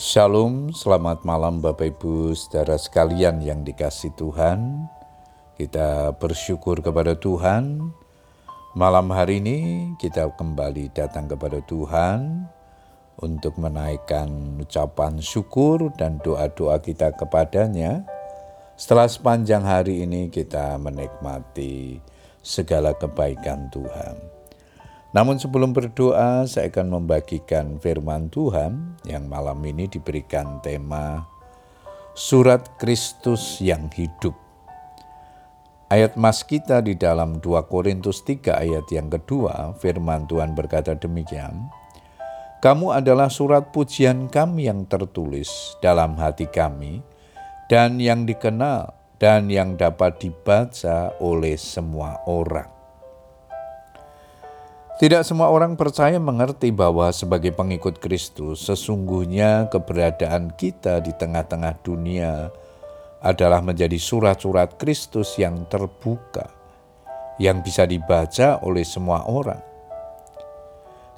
Shalom, selamat malam Bapak Ibu saudara sekalian yang dikasih Tuhan. Kita bersyukur kepada Tuhan. Malam hari ini kita kembali datang kepada Tuhan untuk menaikkan ucapan syukur dan doa-doa kita kepadanya. Setelah sepanjang hari ini kita menikmati segala kebaikan Tuhan. Namun sebelum berdoa, saya akan membagikan firman Tuhan yang malam ini diberikan tema Surat Kristus yang hidup. Ayat mas kita di dalam 2 Korintus 3 ayat yang kedua, firman Tuhan berkata demikian, Kamu adalah surat pujian kami yang tertulis dalam hati kami dan yang dikenal dan yang dapat dibaca oleh semua orang. Tidak semua orang percaya mengerti bahwa sebagai pengikut Kristus, sesungguhnya keberadaan kita di tengah-tengah dunia adalah menjadi surat-surat Kristus yang terbuka, yang bisa dibaca oleh semua orang.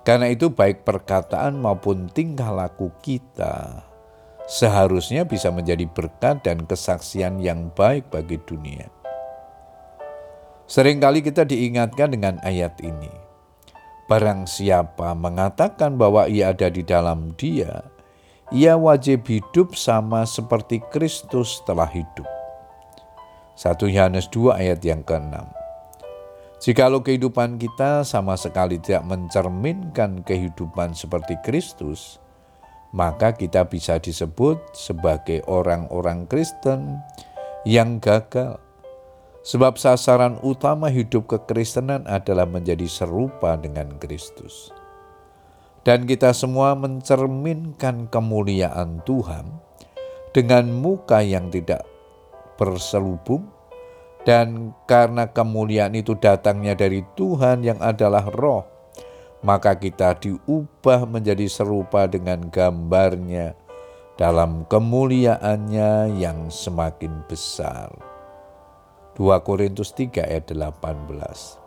Karena itu, baik perkataan maupun tingkah laku kita seharusnya bisa menjadi berkat dan kesaksian yang baik bagi dunia. Seringkali kita diingatkan dengan ayat ini Barang siapa mengatakan bahwa ia ada di dalam dia, ia wajib hidup sama seperti Kristus telah hidup. 1 Yohanes 2 ayat yang ke-6 Jikalau kehidupan kita sama sekali tidak mencerminkan kehidupan seperti Kristus, maka kita bisa disebut sebagai orang-orang Kristen yang gagal Sebab sasaran utama hidup kekristenan adalah menjadi serupa dengan Kristus. Dan kita semua mencerminkan kemuliaan Tuhan dengan muka yang tidak berselubung dan karena kemuliaan itu datangnya dari Tuhan yang adalah roh, maka kita diubah menjadi serupa dengan gambarnya dalam kemuliaannya yang semakin besar. 2 Korintus 3 ayat 18.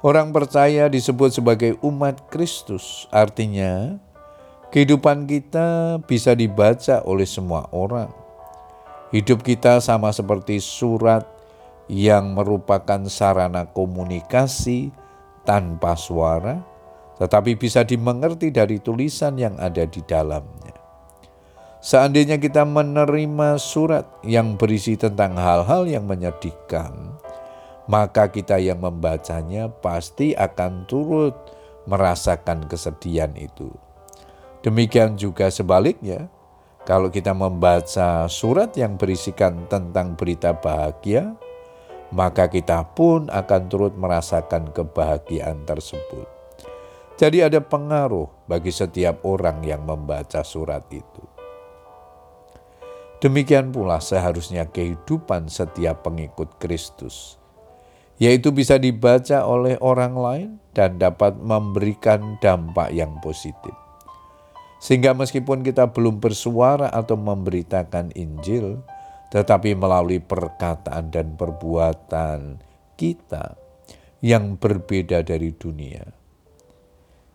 Orang percaya disebut sebagai umat Kristus, artinya kehidupan kita bisa dibaca oleh semua orang. Hidup kita sama seperti surat yang merupakan sarana komunikasi tanpa suara, tetapi bisa dimengerti dari tulisan yang ada di dalamnya. Seandainya kita menerima surat yang berisi tentang hal-hal yang menyedihkan, maka kita yang membacanya pasti akan turut merasakan kesedihan itu. Demikian juga sebaliknya, kalau kita membaca surat yang berisikan tentang berita bahagia, maka kita pun akan turut merasakan kebahagiaan tersebut. Jadi, ada pengaruh bagi setiap orang yang membaca surat itu. Demikian pula seharusnya kehidupan setiap pengikut Kristus, yaitu bisa dibaca oleh orang lain dan dapat memberikan dampak yang positif. Sehingga meskipun kita belum bersuara atau memberitakan Injil, tetapi melalui perkataan dan perbuatan kita yang berbeda dari dunia.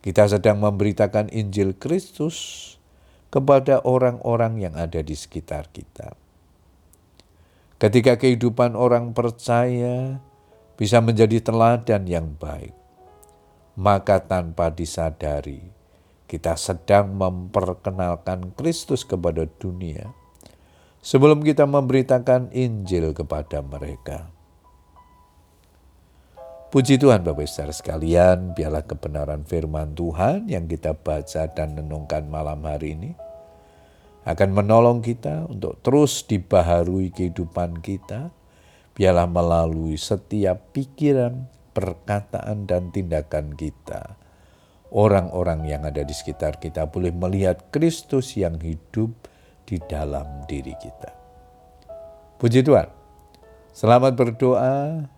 Kita sedang memberitakan Injil Kristus kepada orang-orang yang ada di sekitar kita. Ketika kehidupan orang percaya bisa menjadi teladan yang baik, maka tanpa disadari kita sedang memperkenalkan Kristus kepada dunia sebelum kita memberitakan Injil kepada mereka. Puji Tuhan Bapak Saudara sekalian, biarlah kebenaran firman Tuhan yang kita baca dan renungkan malam hari ini akan menolong kita untuk terus dibaharui kehidupan kita, biarlah melalui setiap pikiran, perkataan, dan tindakan kita. Orang-orang yang ada di sekitar kita boleh melihat Kristus yang hidup di dalam diri kita. Puji Tuhan. Selamat berdoa.